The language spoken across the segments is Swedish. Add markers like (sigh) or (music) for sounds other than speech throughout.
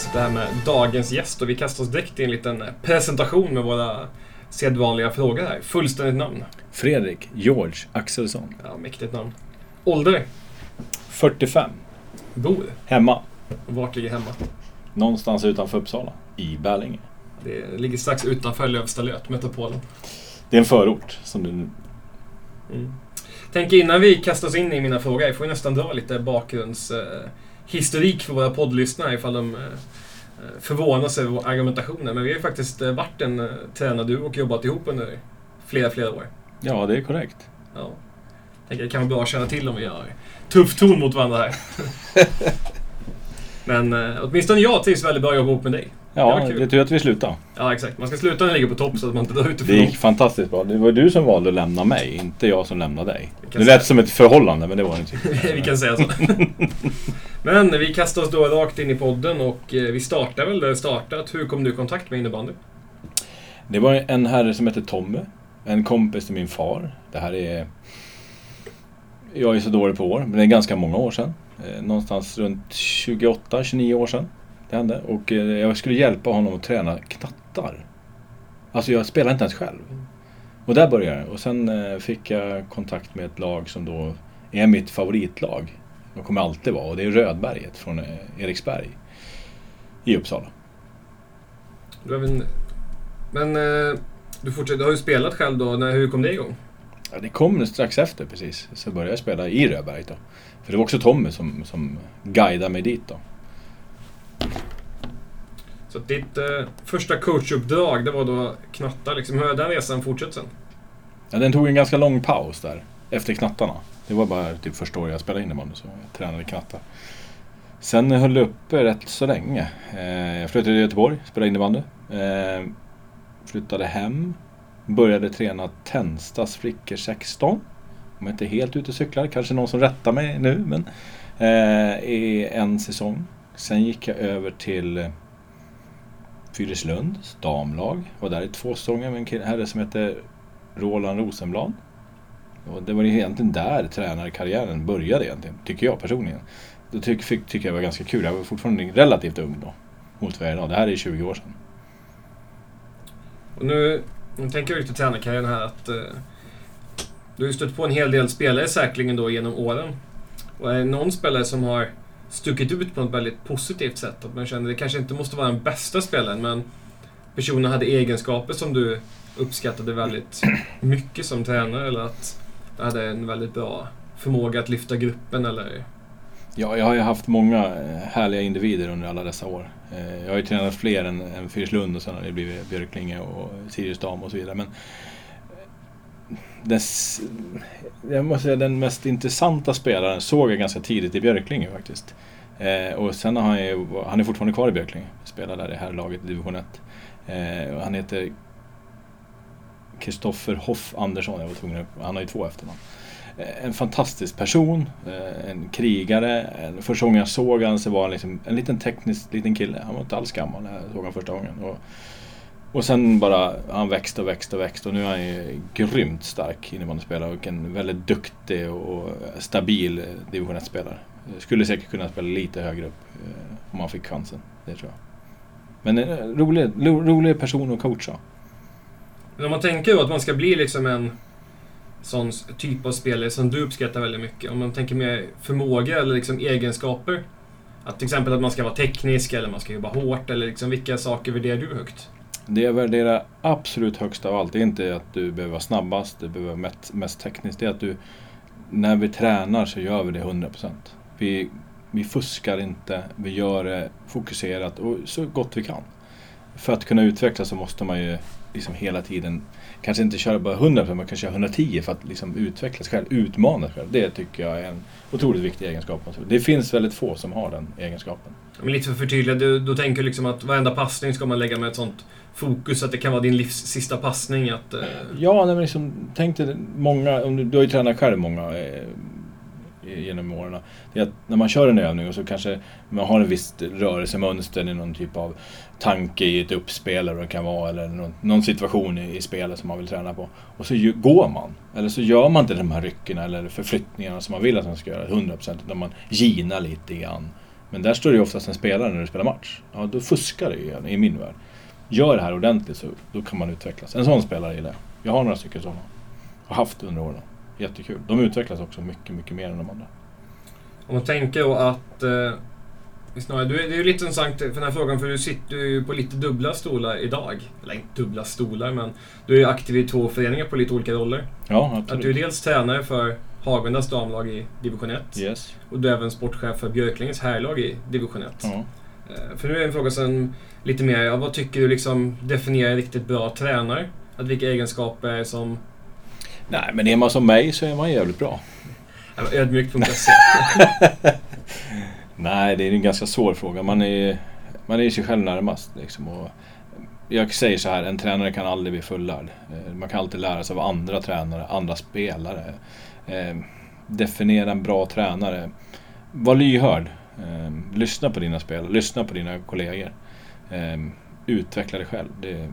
sitta här med dagens gäst och vi kastar oss direkt i en liten presentation med våra sedvanliga frågor här. Fullständigt namn? Fredrik George Axelsson. Ja, mäktigt namn. Ålder? 45. Bor? Hemma. Vart ligger hemma? Någonstans utanför Uppsala. I Bärlinge. Det ligger strax utanför Lövstalöt, metropolen. Det är en förort som du... Mm. Tänk innan vi kastar oss in i mina frågor, jag får nästan dra lite bakgrundshistorik eh, för våra poddlyssnare ifall de eh, förvånas över vår argumentationer. Men vi har ju faktiskt eh, varit en eh, tränarduo och jobbat ihop under flera, flera år. Ja, det är korrekt. Ja. Tänker det kan vara bra att känna till om vi har tuff ton mot varandra här. (laughs) Men eh, åtminstone jag trivs väldigt bra att jobba ihop med dig. Ja, Det är tur att vi slutade. Ja, exakt. Man ska sluta när man ligger på topp så att man inte drar ut det gick fantastiskt bra. Det var du som valde att lämna mig, inte jag som lämnade dig. Det lät som ett förhållande, men det var det inte. (laughs) vi kan säga så. (laughs) Men vi kastar oss då rakt in i podden och eh, vi startar väl där det startat. Hur kom du i kontakt med innebandy? Det var en herre som hette Tommy. En kompis till min far. Det här är... Jag är så dålig på år, men det är ganska många år sedan. Eh, Någonstans runt 28-29 år sedan det hände. Och eh, jag skulle hjälpa honom att träna knattar. Alltså jag spelar inte ens själv. Och där började det. Och sen eh, fick jag kontakt med ett lag som då är mitt favoritlag. Och kommer alltid vara. Och det är Rödberget från eh, Eriksberg. I Uppsala. Men du, fortsätter, du har ju spelat själv då. När, hur kom det igång? Ja, det kom strax efter precis. Så började jag spela i Rödberg då. För det var också Tommy som, som guidade mig dit då. Så ditt eh, första coachuppdrag, det var då knatta liksom. Hur har den resan fortsatt sen? Ja, den tog en ganska lång paus där. Efter knattarna. Det var bara typ första året jag spelade innebandy så jag tränade knattar. Sen höll det uppe rätt så länge. Eh, jag flyttade till Göteborg, spelade innebandy. Eh, flyttade hem. Började träna Tänstas flickor 16. Om jag inte är helt ute och cyklar, kanske någon som rättar mig nu. Men, eh, I en säsong. Sen gick jag över till eh, Fyrislunds damlag. Var där i två säsonger med en herre som hette Roland Rosenblad. Och det var egentligen där tränarkarriären började egentligen, tycker jag personligen. Det tyck, fick, tycker jag var ganska kul. Jag var fortfarande relativt ung då. Mot vad jag är idag. Det här är 20 år sedan. Och nu, nu tänker jag lite tränarkarriären här att eh, du har ju stött på en hel del spelare säkerligen då genom åren. Och är det någon spelare som har stuckit ut på ett väldigt positivt sätt? Att man känner det kanske inte måste vara den bästa spelaren, men personen hade egenskaper som du uppskattade väldigt mycket som tränare eller att det hade en väldigt bra förmåga att lyfta gruppen eller... Ja, jag har ju haft många eh, härliga individer under alla dessa år. Eh, jag har ju tränat fler än, än Fyrslund och sen har det blivit Björklinge och Sirius Dam och så vidare. Men den, jag måste säga den mest intressanta spelaren såg jag ganska tidigt i Björklinge faktiskt. Eh, och sen har han ju, han är fortfarande kvar i Björklinge. Spelar där i här laget i division 1. Eh, och han heter Kristoffer Hoff Andersson. Jag var tvungen att, han har ju två efternamn. Eh, En fantastisk person, eh, en krigare. En, första gången jag såg honom så var han liksom en liten teknisk liten kille. Han var inte alls gammal när jag såg honom första gången. Och, och sen bara, han växte och växte och växte och nu är han ju grymt stark innebandyspelare och en väldigt duktig och stabil division 1-spelare. Skulle säkert kunna spela lite högre upp eh, om han fick chansen, det tror jag. Men en rolig, rolig person att coacha. Men om man tänker då att man ska bli liksom en sån typ av spelare som du uppskattar väldigt mycket. Om man tänker mer förmåga eller liksom egenskaper. Att till exempel att man ska vara teknisk eller man ska jobba hårt eller liksom vilka saker värderar du högt? Det jag värderar absolut högst av allt, det är inte att du behöver vara snabbast, du behöver vara mest, tekniskt. Det är att du, när vi tränar så gör vi det 100%. Vi, vi fuskar inte, vi gör det fokuserat och så gott vi kan. För att kunna utvecklas så måste man ju liksom hela tiden, kanske inte köra bara 100% man kan köra 110 för att liksom utvecklas själv, utmana sig själv. Det tycker jag är en otroligt viktig egenskap. Alltså, det finns väldigt få som har den egenskapen. Men lite för att förtydliga, du, då tänker du liksom att varenda passning ska man lägga med ett sånt fokus att det kan vara din livs sista passning. Att, eh, Ja, nej, men liksom, tänk dig många, om du, du har ju tränat själv många eh, genom åren. Det är att när man kör en övning och så kanske man har en viss rörelsemönster i någon typ av tanke i ett uppspel eller vad det kan vara eller någon, någon situation i, i spelet som man vill träna på. Och så ju, går man. Eller så gör man inte de här rycken eller förflyttningarna som man vill att man ska göra 100% utan man ginar lite grann. Men där står det ju oftast en spelare när du spelar match. Ja, då fuskar du ju i min värld. Gör det här ordentligt så då kan man utvecklas. En sån spelare gillar jag. Jag har några stycken sådana. Har haft under åren. Jättekul. De utvecklas också mycket, mycket mer än de andra. Om man tänker då att... Eh, snarare, du, det är ju lite intressant för den här frågan för du sitter ju på lite dubbla stolar idag. Eller inte dubbla stolar men du är ju aktiv i två föreningar på lite olika roller. Ja, absolut. Att du är dels tränare för Hagundas damlag i division 1. Yes. Och du är även sportchef för Björklingens herrlag i division 1. Ja. Eh, För nu är en fråga sen lite mer, ja, vad tycker du liksom definierar en riktigt bra tränare? Att vilka egenskaper som... Nej, men är man som mig så är man jävligt bra. Ödmjukt.se. (laughs) Nej, det är en ganska svår fråga. Man är, man är sig själv närmast. Liksom, och jag säger så här, en tränare kan aldrig bli fullärd. Eh, Man kan alltid lära sig av andra tränare, andra spelare. Eh, definiera en bra tränare. Var lyhörd. Eh, lyssna på dina spelare, lyssna på dina kollegor. Eh, utveckla dig själv. Det,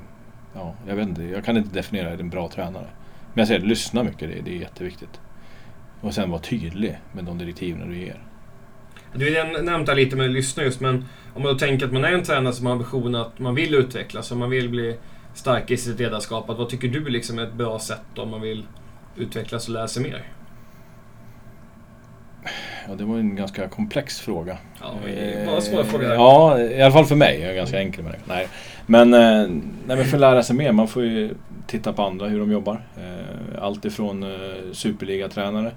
ja, jag, vet inte, jag kan inte definiera en bra tränare. Men jag säger, lyssna mycket, det, det är jätteviktigt. Och sen vara tydlig med de direktiven du ger. Du har nämnt lite med lyssna just, men om man då tänker att man är en tränare som har ambition att man vill utvecklas och man vill bli stark i sitt ledarskap. Att vad tycker du liksom är ett bra sätt om man vill utvecklas och lära sig mer? Ja, det var en ganska komplex fråga. Ja, det bara svåra frågor. Ja, i alla fall för mig. Jag är ganska enkel med det. Nej. Men, eh, nej, men för att lära sig mer, man får ju titta på andra, hur de jobbar. Eh, Allt ifrån eh, superligatränare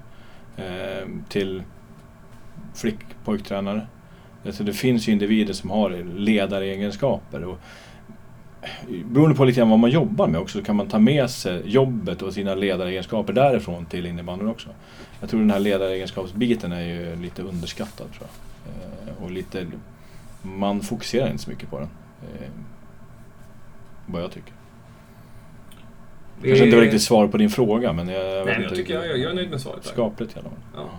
eh, till flick-pojktränare. Alltså det finns ju individer som har ledaregenskaper. Och beroende på lite vad man jobbar med också, så kan man ta med sig jobbet och sina ledaregenskaper därifrån till innebandyn också. Jag tror den här ledaregenskapsbiten är ju lite underskattad tror jag. Eh, och lite, man fokuserar inte så mycket på den. Eh, vad jag tycker. Det Kanske inte var riktigt svar på din fråga men jag, jag Nej, men jag tycker jag, jag är nöjd med svaret. Där. Skapligt i alla fall. Ja.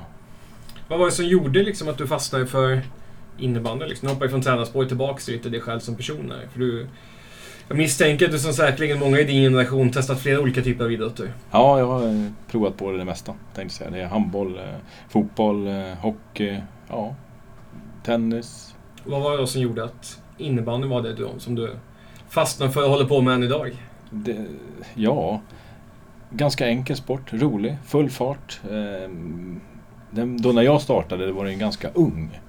Vad var det som gjorde liksom att du fastnade för innebandy? Liksom? Du hoppade från tränarspåret tillbaka till dig själv som person. Här. För du, jag misstänker att du som säkerligen många i din generation testat flera olika typer av idrotter. Ja, jag har eh, provat på det, mesta. Tänkte säga. Det är handboll, eh, fotboll, eh, hockey, ja, tennis. Vad var det då som gjorde att innebandy var det du, som du fastnade för och håller på med än idag? Det, ja, ganska enkel sport, rolig, full fart. Eh, den, då när jag startade det var den ganska ung.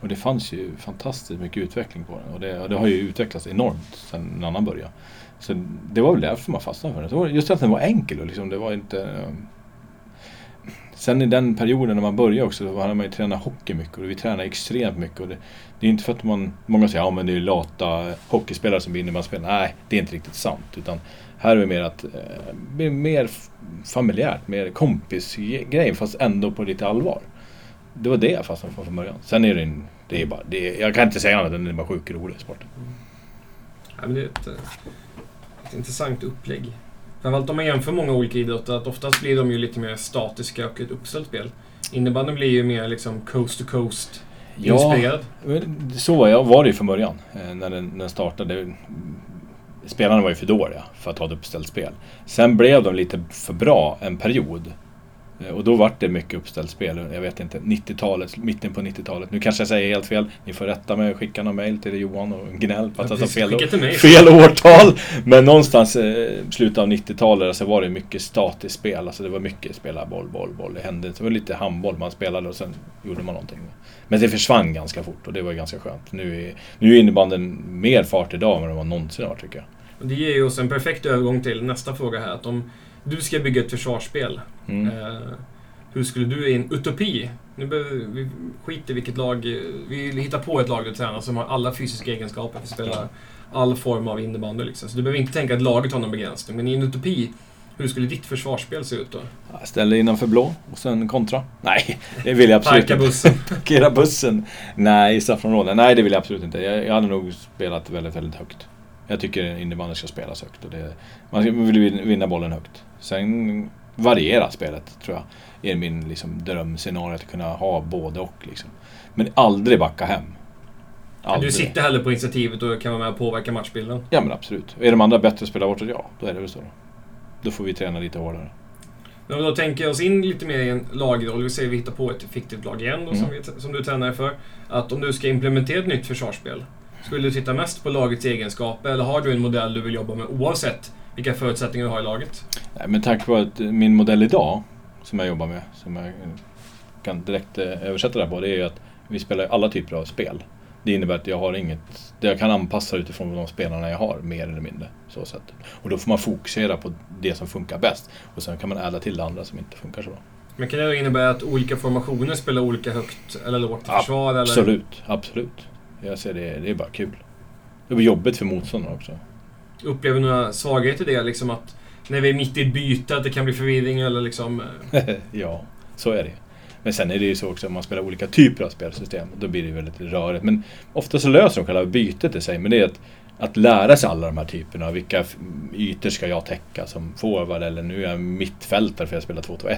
Och det fanns ju fantastiskt mycket utveckling på den. Och det, och det har ju utvecklats enormt sedan en annan början. Så det var väl därför man fastnade för den. Så Just att den var enkel och liksom, det var inte... Eh, sen i den perioden när man började också, då hade man ju tränat hockey mycket och vi tränade extremt mycket. Och det, det är inte för att man... Många säger att ja, det är lata hockeyspelare som blir innebandyspelare. Nej, det är inte riktigt sant. Utan här är det mer att... Eh, mer familjärt, mer kompisgrej fast ändå på lite allvar. Det var det jag fastnade för från början. Sen är det en... Det är bara, det är, jag kan inte säga annat än det är bara sjukt rolig sport. Ja, men det är ett, eh, ett intressant upplägg. Framförallt om man jämför många olika idrotter, att oftast blir de ju lite mer statiska och ett uppställt spel. Innebandyn blir ju mer liksom coast to coast inspirerad. Men Så var, jag, var det ju från början eh, när den, den startade. Spelarna var ju för dåliga för att ha ett uppställt spel. Sen blev de lite för bra en period. Eh, Och då vart det mycket uppställt spel. Jag vet inte, 90-talet, mitten på 90-talet. Nu kanske jag säger helt fel. Ni får rätta mig och skicka någon mail till Johan och gnäll på att Ja, jag tar fel, fel årtal. Men någonstans eh, slutet av 90-talet så var det mycket statiskt spel. Alltså det var mycket spela boll, boll, boll. Det hände. Det var lite handboll man spelade och sen gjorde man någonting. Men det försvann ganska fort och det var ganska skönt. Nu är, nu är innebandyn mer fart idag än vad den var någonsin har tycker jag. Och det ger ju oss en perfekt övergång till nästa fråga här. Att om du ska bygga ett försvarsspel, Mm. eh, hur skulle du i en utopi, nu behöver vi skiter vilket lag, vi hittar på ett lag du tränar som har alla fysiska egenskaper för att spela all form av innebandy. Liksom. Så du behöver inte tänka att laget har någon begränsning. Men i en utopi, hur skulle ditt försvarsspel se ut då? Ställ innanför blå och sen kontra. (laughs) Nej, det vill jag absolut Parka inte. bussen. (laughs) Parkera bussen. Nej, i straffområdet. Nej, det vill jag absolut inte. Jag, jag hade nog spelat väldigt, väldigt högt. Jag tycker innebandy ska spelas högt. Och det, man vill vin- vinna bollen högt. Sen variera spelet, tror jag. Är min liksom, drömscenario att kunna ha både och. Liksom. Men aldrig backa hem. Du Aldrig. sitter hellre på initiativet och kan vara med och påverka matchbilden. Ja men absolut. Är de andra bättre att spela bortåt? Ja, då är det väl så. Då, då får vi träna lite hårdare. Men om vi då tänker oss in lite mer i en lagroll, vi säger vi hittar på ett fiktivt lag igen då, Mm. som, vi, som du tränar för. Att om du ska implementera ett nytt försvarsspel, skulle du titta mest på lagets egenskaper eller har du en modell du vill jobba med oavsett vilka förutsättningar du har i laget? Nej, men tack vare att min modell idag, som jag jobbar med, som jag kan direkt eh, översätta det här på, det är ju att vi spelar alla typer av spel. Det innebär att jag har inget, det jag kan anpassa utifrån de spelarna jag har, mer eller mindre. Så sätt. Och då får man fokusera på det som funkar bäst. Och sen kan man adda till det andra som inte funkar så bra. Men kan det innebära att olika formationer spelar olika högt eller lågt i försvar? Eller? Absolut, absolut. Jag ser det, det är bara kul. Det blir jobbigt för motståndaren också. Upplever du några svagheter i det? Liksom att när vi är mitt i ett byte, att det kan bli förvirring eller liksom... eh, (laughs) ja, så är det Men sen är det ju så också om man spelar olika typer av spelsystem. Då blir det väldigt rörigt. Men ofta så löser de själva bytet i sig. Men det är att, att lära sig alla de här typerna. Vilka ytor ska jag täcka som forward? Eller nu är jag mittfältare för jag spelar 2-2-1.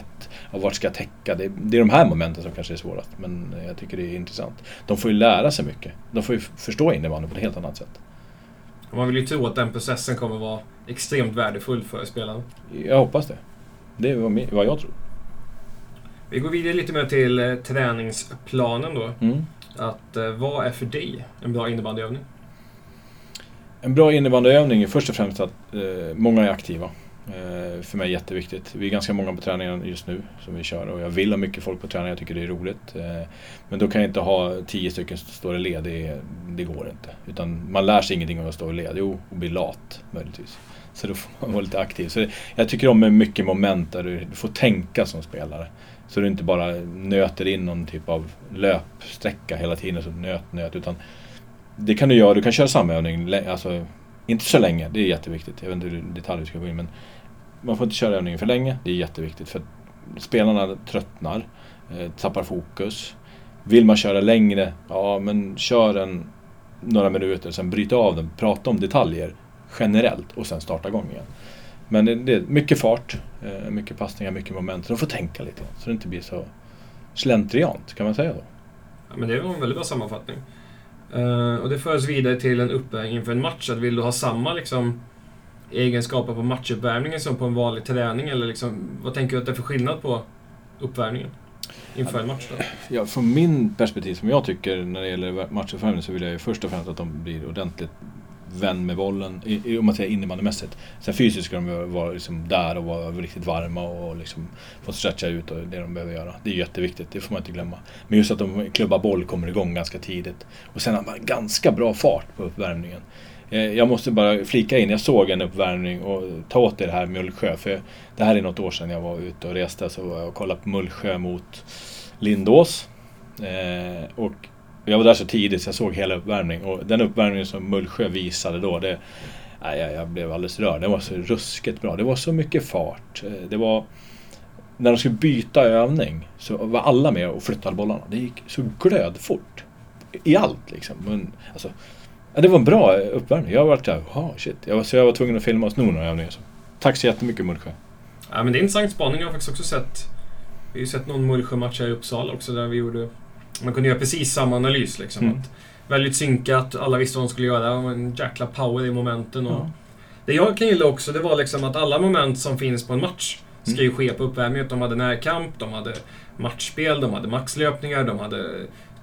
Och vart ska jag täcka? Det, det är de här momenten som kanske är svårast. Men jag tycker det är intressant. De får ju lära sig mycket. De får ju förstå innebandy på ett helt annat sätt. Man vill ju tro att den processen kommer vara extremt värdefull för spelaren. Jag hoppas det. Det är vad jag tror. Vi går vidare lite mer till eh, träningsplanen då. Mm. Att eh, vad är för dig en bra innebandyövning? En bra innebandyövning är först och främst att eh, många är aktiva. Eh, för mig är jätteviktigt. Vi är ganska många på träningen just nu som vi kör och jag vill ha mycket folk på träningen. Jag tycker det är roligt. Eh, men då kan jag inte ha tio stycken som står i led. Det, det går inte. Utan man lär sig ingenting av att stå i led. Jo, och bli lat möjligtvis. Så då får man vara lite aktiv. Så jag tycker om med mycket moment där du, du får tänka som spelare. Så du inte bara nöter in någon typ av löpsträcka hela tiden. Så nöt, nöt. Utan det kan du göra. Du kan köra samma övning. Alltså, inte så länge. Det är jätteviktigt. Jag vet inte hur detaljer ska gå in men man får inte köra övningen för länge. Det är jätteviktigt för att spelarna tröttnar, eh, tappar fokus. Vill man köra längre, ja men kör en några minuter, sen bryta av den, prata om detaljer generellt och sen starta igång igen. Men det, det är mycket fart, eh, mycket passningar, mycket moment. Så de får tänka lite så det inte blir så slentriant, kan man säga så? Ja, men det var en väldigt bra sammanfattning. Eh, och det för oss vidare till en uppvärmning inför en match. Att vill du ha samma liksom, egenskaper på matchuppvärmningen som på en vanlig träning? Eller liksom, vad tänker du att det är för skillnad på uppvärmningen inför en match? Då? Ja, från min perspektiv som jag tycker när det gäller matchuppvärmning så vill jag ju först och främst att de blir ordentligt vän med bollen, i, om man säger innebandymässigt. Sen fysiskt ska de vara liksom där och vara riktigt varma och liksom få stretcha ut och det de behöver göra. Det är jätteviktigt, det får man inte glömma. Men just att de klubbar boll kommer igång ganska tidigt. Och sen har man ganska bra fart på uppvärmningen. Eh, jag måste bara flika in, jag såg en uppvärmning och ta åt det här Mullsjö. För det här är något år sedan jag var ute och reste så var jag och kollade på Mullsjö mot Lindås. Eh, och jag var där så tidigt så jag såg hela uppvärmningen. Och den uppvärmningen som Mullsjö visade då, det, nej, jag, jag blev alldeles rörd. Det var så ruskigt bra. Det var så mycket fart. Eh, det var... När de skulle byta övning så var alla med och flyttade bollarna. Det gick så glödfort. I allt liksom. Men, alltså, ja, det var en bra eh, uppvärmning. Jag var såhär, shit. Jag var, så jag var tvungen att filma och sno några övningar. Så. Tack så jättemycket Mullsjö. Ja, men det är en intressant spaning. Jag har faktiskt också sett... Vi har ju sett någon Mullsjö-match här i Uppsala också där vi gjorde... Man kunde göra precis samma analys liksom. Mm. Att väldigt synkat, alla visste vad de skulle göra. En jäkla power i momenten. Och Ja. Det jag kan gilla också, det var liksom att alla moment som finns på en match ska Mm. ju ske på uppvärmningen. De hade närkamp, de hade matchspel, de hade maxlöpningar, de hade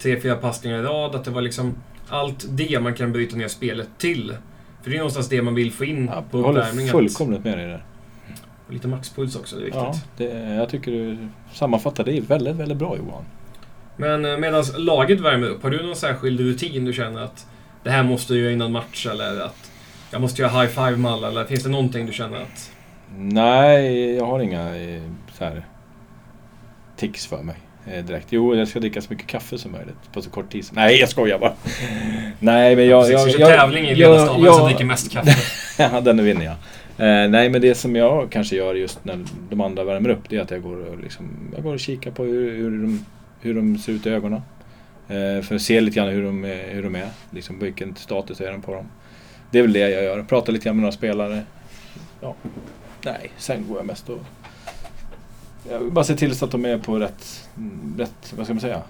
tre, fyra passningar i rad. Att det var liksom allt det man kan bryta ner spelet till. För det är någonstans det man vill få in Ja, på jag håller uppvärmningen. fullkomligt med dig där. Och lite maxpuls också, det är viktigt. Ja, det, jag tycker du sammanfattar det väldigt, väldigt bra Johan. Men medan laget värmer upp, har du någon särskild rutin du känner att det här måste jag göra innan match eller att jag måste göra high five med alla eller finns det någonting du känner att Nej, jag har inga eh, så här tics för mig eh, direkt. Jo, jag ska dricka så mycket kaffe som möjligt på så kort tid. som- Nej, jag skojar bara. Nej, men jag... Precis, jag, kör tävling i ledarstaben, vem som dricker mest kaffe. (laughs) ja, den vinner jag. Eh, nej, men det som jag kanske gör just när de andra värmer upp, det är att jag går och, liksom, jag går och kikar på hur, hur, de, hur de ser ut i ögonen. Eh, för att se lite grann hur de, är- hur de är. Liksom, vilken status är den på dem. Det är väl det jag gör. Pratar lite grann med några spelare. Ja. Nej, sen går jag mest och... Jag vill bara se till så att de är på rätt... rätt vad ska man säga?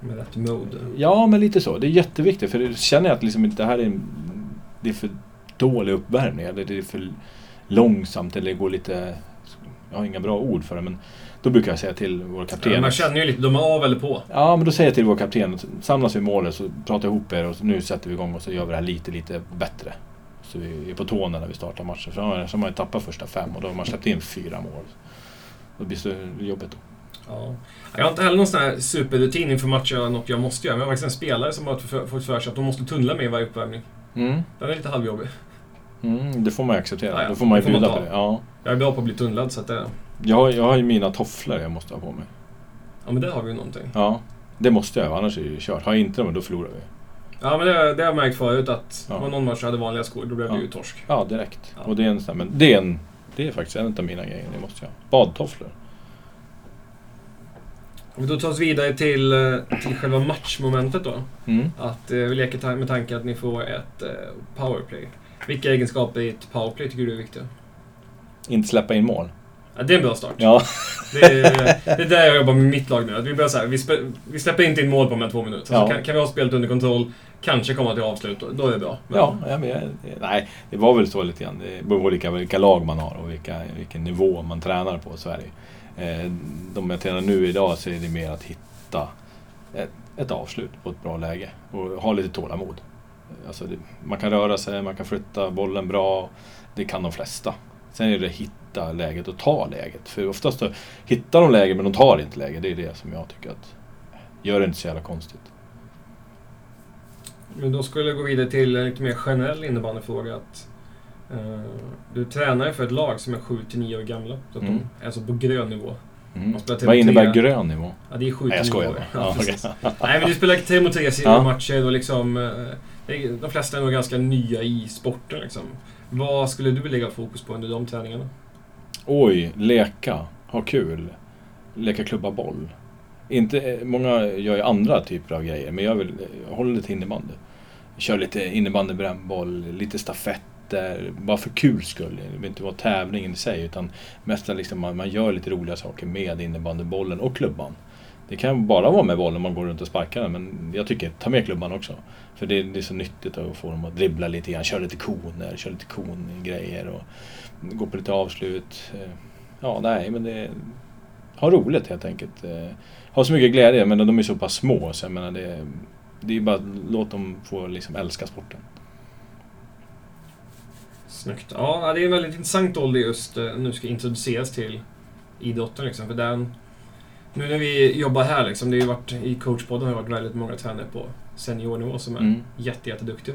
Med rätt mode. Ja, men lite så. Det är jätteviktigt. För känner jag att liksom det här är, det är för dålig uppvärmning. Eller det är för långsamt. Eller det går lite... jag har inga bra ord för det, men då brukar jag säga till vår kapten. Ja, man känner ju lite, de är av eller på. Ja, men då säger jag till vår kapten, samlas vi i målet så pratar ihop er och nu sätter vi igång och så gör vi det här lite, lite bättre. Så vi är på tårna när vi startar matchen. För annars har man ju tappat första fem och då har man släppt in fyra mål. Då blir det jobbigt då. Ja. Jag har inte heller någon sån här superrutin inför matcher, något jag måste göra. Men jag har faktiskt en spelare som har fått för sig att de måste tunnla med i varje uppvärmning. Mm. Den är lite halvjobbig. Mm, det får man ju acceptera. Ja, ja. Då får man ju bjuda på det. Ja. Jag är bra på att bli tunnlad, så att det... Jag, jag har ju mina tofflor jag måste ha på mig. Ja, men där har vi ju någonting. Ja, det måste jag annars är det ju kört. Har jag inte dem, då förlorar vi. Ja, men det, det har jag märkt förut att Ja. det var någon match hade vanliga skor, då blev det Ja. ju torsk. Ja, direkt. Ja. Och det är en men det är, en, det är faktiskt en av mina grejer. Det måste jag ha. Badtofflor. Om vi då tar oss vidare till, eh, till själva matchmomentet då. Mm. Att eh, vi leker med tanken att ni får ett eh, powerplay. Vilka egenskaper i ett powerplay tycker du är viktiga? Inte släppa in mål. Ja, det är en bra start. Ja. Det, är, det är där jag jobbar med mitt lag nu. Att vi, börjar så här, vi, spä, vi släpper inte in mål på de här två minuterna. Ja. Kan, kan vi ha spelet under kontroll, kanske komma till avslut, då, är det bra. Men- Ja, ja men nej, det var väl så lite grann. Det beror på vilka, vilka lag man har och vilka, vilken nivå man tränar på. Det. ju. Eh, De jag tränar nu idag så är det mer att hitta ett, ett avslut på ett bra läge och ha lite tålamod. Alltså det, man kan röra sig, man kan flytta bollen bra. Det kan de flesta. Sen är det att hitta läget och ta läget. För oftast så hittar de läget men de tar inte läget. Det är det som jag tycker att gör det inte så jävla konstigt. Men då skulle jag gå vidare till en lite mer generell innebandyfråga. Att, eh, du tränar ju för ett lag som är 7-9 år gamla. Så att Mm. de är alltså på grön nivå. Mm. Vad innebär tre- grön nivå? Ja, det är 7-9 Nej, jag skojar år. bara. (laughs) Ja, Ja, okej. Nej, men du spelar tre mot tre Ja. matcher och liksom... eh, De flesta är nog ganska nya i sporten liksom. Vad skulle du lägga fokus på under de träningarna? Oj, leka, ha kul, leka klubba boll. Inte, många gör ju andra typer av grejer, men jag vill eh, hålla lite innebandy. Kör lite innebandy, brännboll, lite stafetter, bara för kul skull. Det behöver inte vara tävlingen i sig, utan mest liksom man, man gör lite roliga saker med innebandybollen och klubban. Det kan bara vara med bollen man går runt och sparkar den, men jag tycker ta med klubban också. För det, det är så nyttigt att få dem att dribbla lite grann, köra lite koner, köra lite kongrejer och gå på lite avslut. Eh, ja, nej, men det... Ha roligt helt enkelt. Eh, ha så mycket glädje, men de är så pass små så jag menar det... Det är bara låt dem få liksom älska sporten. Snyggt. Ja, det är en väldigt intressant ålder just eh, nu ska introduceras till idrotten. Liksom, för den, nu när vi jobbar här, liksom, det har ju varit, i coachpodden har det varit väldigt många tränare på seniornivå som är Mm. jätte, jätteduktiga.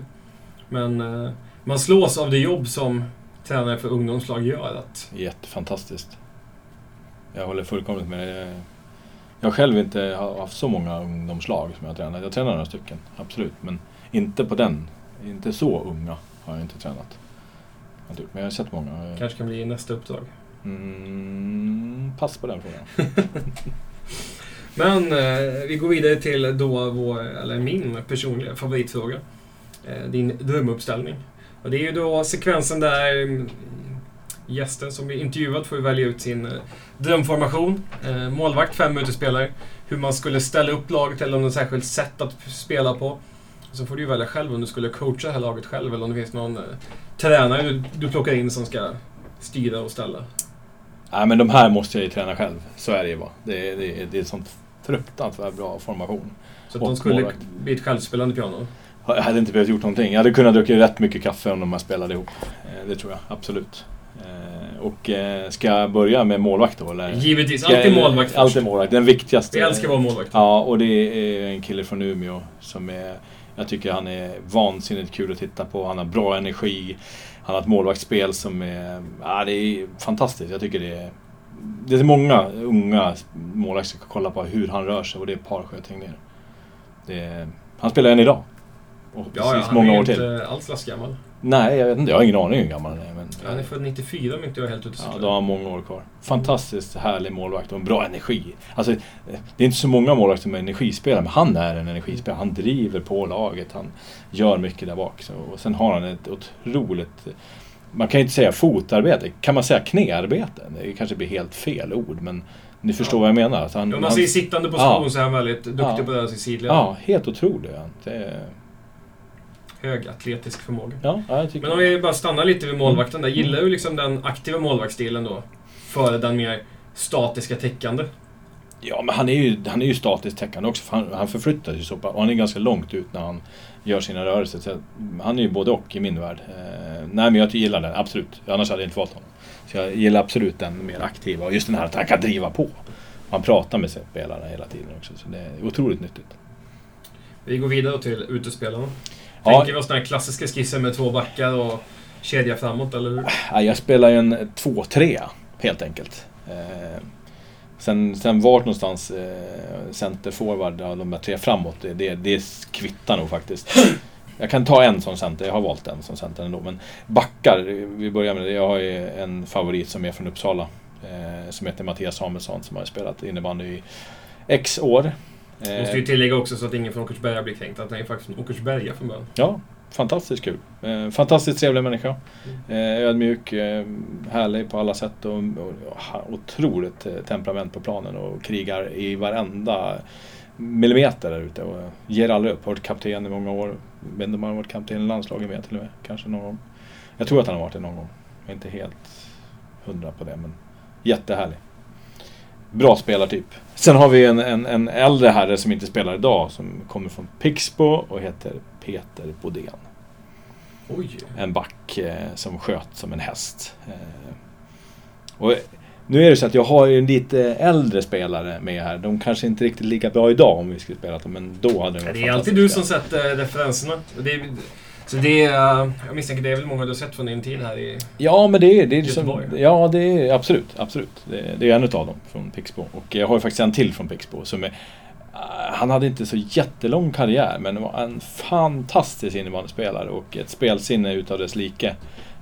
Men eh, man slås av det jobb som tränare för ungdomslag gör. Att, Jättefantastiskt. Jag håller fullkomligt med dig. Jag själv inte har haft så många ungdomslag som jag har tränat. Jag tränar några stycken, absolut. Men inte på den. Inte så unga har jag inte tränat. Men jag har sett många. kanske kan bli nästa uppdrag. Mm, pass på den frågan. (laughs) Men eh, vi går vidare till då vår, eller min personliga favoritfråga. Eh, din drömuppställning. Och det är ju då sekvensen där mm, gästen som blir intervjuad får välja ut sin eh, drömformation. Eh, målvakt, fem utespelare. Hur man skulle ställa upp laget eller om det är särskilt sätt att spela på. Så får du ju välja själv om du skulle coacha det här laget själv eller om det finns någon eh, tränare du, du plockar in som ska styra och ställa. Nej men de här måste jag ju träna själv. Så är det ju bara. Det är, det är, det är sånt fruktansvärt bra formation. Så att de skulle målvakt. bli ett självspelande piano. Jag hade inte behövt gjort någonting. Jag hade kunnat dricka rätt mycket kaffe om de här spelade ihop. Eh, Det tror jag, absolut. Eh, Och eh, ska jag börja med målvakt då? Eller? Givetvis, jag- alltid målvakt först. Alltid målvakt, den viktigaste. Vi älskar att vara målvakt. Ja, och det är en kille från Umeå som är... Jag tycker han är vansinnigt kul att titta på. Han har bra energi. Han har ett målvaktsspel som är... Ja, det är fantastiskt. Jag tycker det är... Det är många unga målvakter som ska kolla på hur han rör sig och det är Parsjö Tegnér. Är, han spelar än idag. Och Ja, precis ja, han många är år till. inte alls lastgammal. Nej, jag vet inte. Jag har ingen aning hur gammal han är. Men, Han är född 94 om inte jag är helt ute Ja, då har han många år kvar. Fantastiskt härlig målvakt och en bra energi. Alltså, det är inte så många målvakter som är energispelare, men han är en energispelare. Han driver på laget, han gör mycket där bak. Så, och sen har han ett otroligt... Man kan ju inte säga fotarbete, kan man säga knäarbete? Det kanske blir helt fel ord, men ni förstår Ja. vad jag menar. Han, Om man han, ser i sittande position Ja. så är han väldigt duktig Ja. på sig i sidled. Ja, helt otrolig. Det hög atletisk förmåga. Ja, ja, jag tycker Men om vi bara stannar lite vid målvakten där. Gillar du liksom den aktiva målvaktsstilen då? Före den mer statiska täckande? Ja, men han är ju, han är ju statiskt täckande också. För han, han förflyttar sig så pass. Och han är ganska långt ut när han gör sina rörelser. Så han är ju både och i min värld. Eh, nej, men jag gillar den, absolut. Annars hade jag inte valt honom. Så jag gillar absolut den mer aktiva. Och just den här att han kan driva på. Han pratar med spelarna hela tiden också. Så det är otroligt nyttigt. Vi går vidare till utespelarna. Ja. Tänker vi oss den här klassiska skissen med två backar och kedja framåt, eller hur? Ja, jag spelar ju en 2-3 helt enkelt. Eh, sen, sen vart någonstans eh, centerforward av de där tre framåt, det, det, det kvittar nog faktiskt. Jag kan ta en som center, jag har valt en som center ändå. Men backar, vi börjar med det. Jag har ju en favorit som är från Uppsala. Eh, som heter Mattias Samuelsson som har spelat innebandy i X år. Eh, Måste ju tillägga också så att ingen från Åkersberga blir kränkt att han är faktiskt från Åkersberga från början. Ja, fantastiskt kul. Eh, fantastiskt trevlig människa. Eh, ödmjuk, eh, härlig på alla sätt och, och, otroligt eh, temperament på planen och krigar i varenda millimeter där ute och ger aldrig upp. Har varit kapten i många år. Vet inte om han har varit kapten i landslaget med till och med. Kanske någon gång. Jag tror att han har varit det någon gång. Jag är inte helt hundra på det men jättehärlig. Bra spelartyp. Sen har vi en, en, en äldre herre som inte spelar idag som kommer från Pixbo och heter Peter Bodén Oj! en back eh, som sköt som en häst. Eh, och nu är det så att jag har ju en lite äldre spelare med här. De kanske inte riktigt lika bra idag om vi skulle spela dem, men då hade de varit Det är alltid du som sätter referenserna. Det är, så det är, jag misstänker det är väl många du har sett från din tid här i... Ja, men det är, det är Göteborg. Ja, det är absolut. absolut. Det, det är en utav dem från Pixbo. Och jag har ju faktiskt en till från Pixbo som är ah, han hade inte så jättelång karriär men var en fantastisk innebandyspelare och ett spelsinne utav dess like.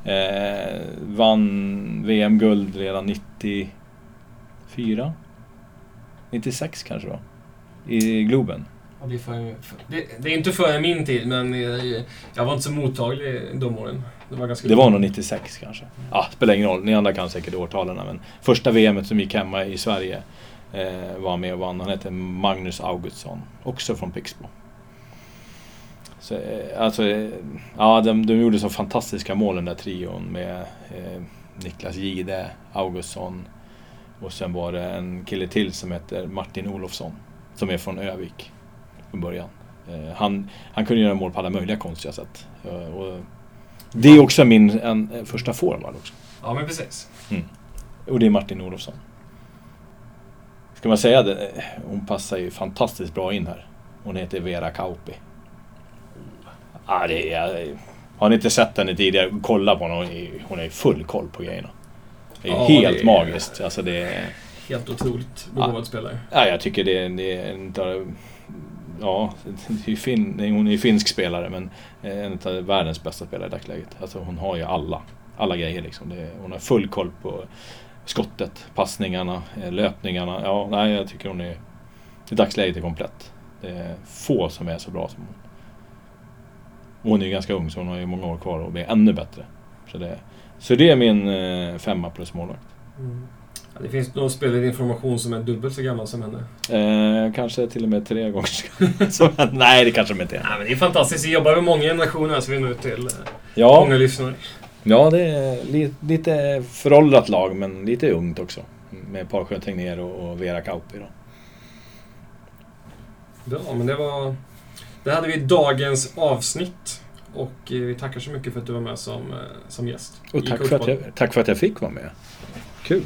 Eh, vann VM-guld redan 94? 96 kanske då? I Globen. Det är, för, för, det, det är inte före min tid, men jag, jag var inte så mottaglig de åren. Det var ganska Det var nog 96 kanske. Ja, spelar ingen roll. Ni andra kan säkert årtalen. Men första VMet som gick hemma i Sverige eh, var med och vann. Han hette Magnus Augustsson. Också från Pixbo. Så, eh, alltså, eh, ja, de, de gjorde så fantastiska mål den där trion med eh, Niklas Gide, Augustsson och sen var det en kille till som heter Martin Olofsson. Som är från Övik från början. Eh, han, han kunde göra mål på alla möjliga konstiga sätt. Eh, och det är också min en, första forward också. Ja, men precis. Och det är Martin Olofsson. Ska man säga det? eh, Hon passar ju fantastiskt bra in här. Hon heter Vera Kauppi. Ah, det är, har ni inte sett henne tidigare, kolla på henne. Hon är- full koll på grejerna. Det är Ja, helt det är- magiskt. Alltså det är, Helt otroligt begåvad spelare. ja, jag tycker det, är- det är utav... Ja, det är fin, hon är ju finsk spelare men eh, en av världens bästa spelare i dagsläget. Alltså hon har ju alla, alla grejer liksom. Det, hon har full koll på skottet, passningarna, eh, löpningarna. Ja, nej, jag tycker hon är... I dagsläget är komplett. Det är få som är så bra som hon. Och Hon är ju ganska ung så hon har ju många år kvar och blir ännu bättre. Så det, så det är min eh, femma plus målvakt. Mm. Det finns någon spelinformation som är dubbelt så gammal som henne. Eh, kanske till och med tre gånger så, (laughs) Nej, det kanske de inte är. Ja, men det är fantastiskt. Vi jobbar med många generationer så vi når ut till eh, Ja, många lyssnare. ja det är li, lite föråldrat lag men lite ungt också. Med Parsjö Tegnér och, och Vera Kauppi då. Bra, men det var... Det hade vi dagens avsnitt. Och eh, vi tackar så mycket för att du var med som, eh, som gäst. Och tack för, jag, tack för att jag fick vara med. Kul!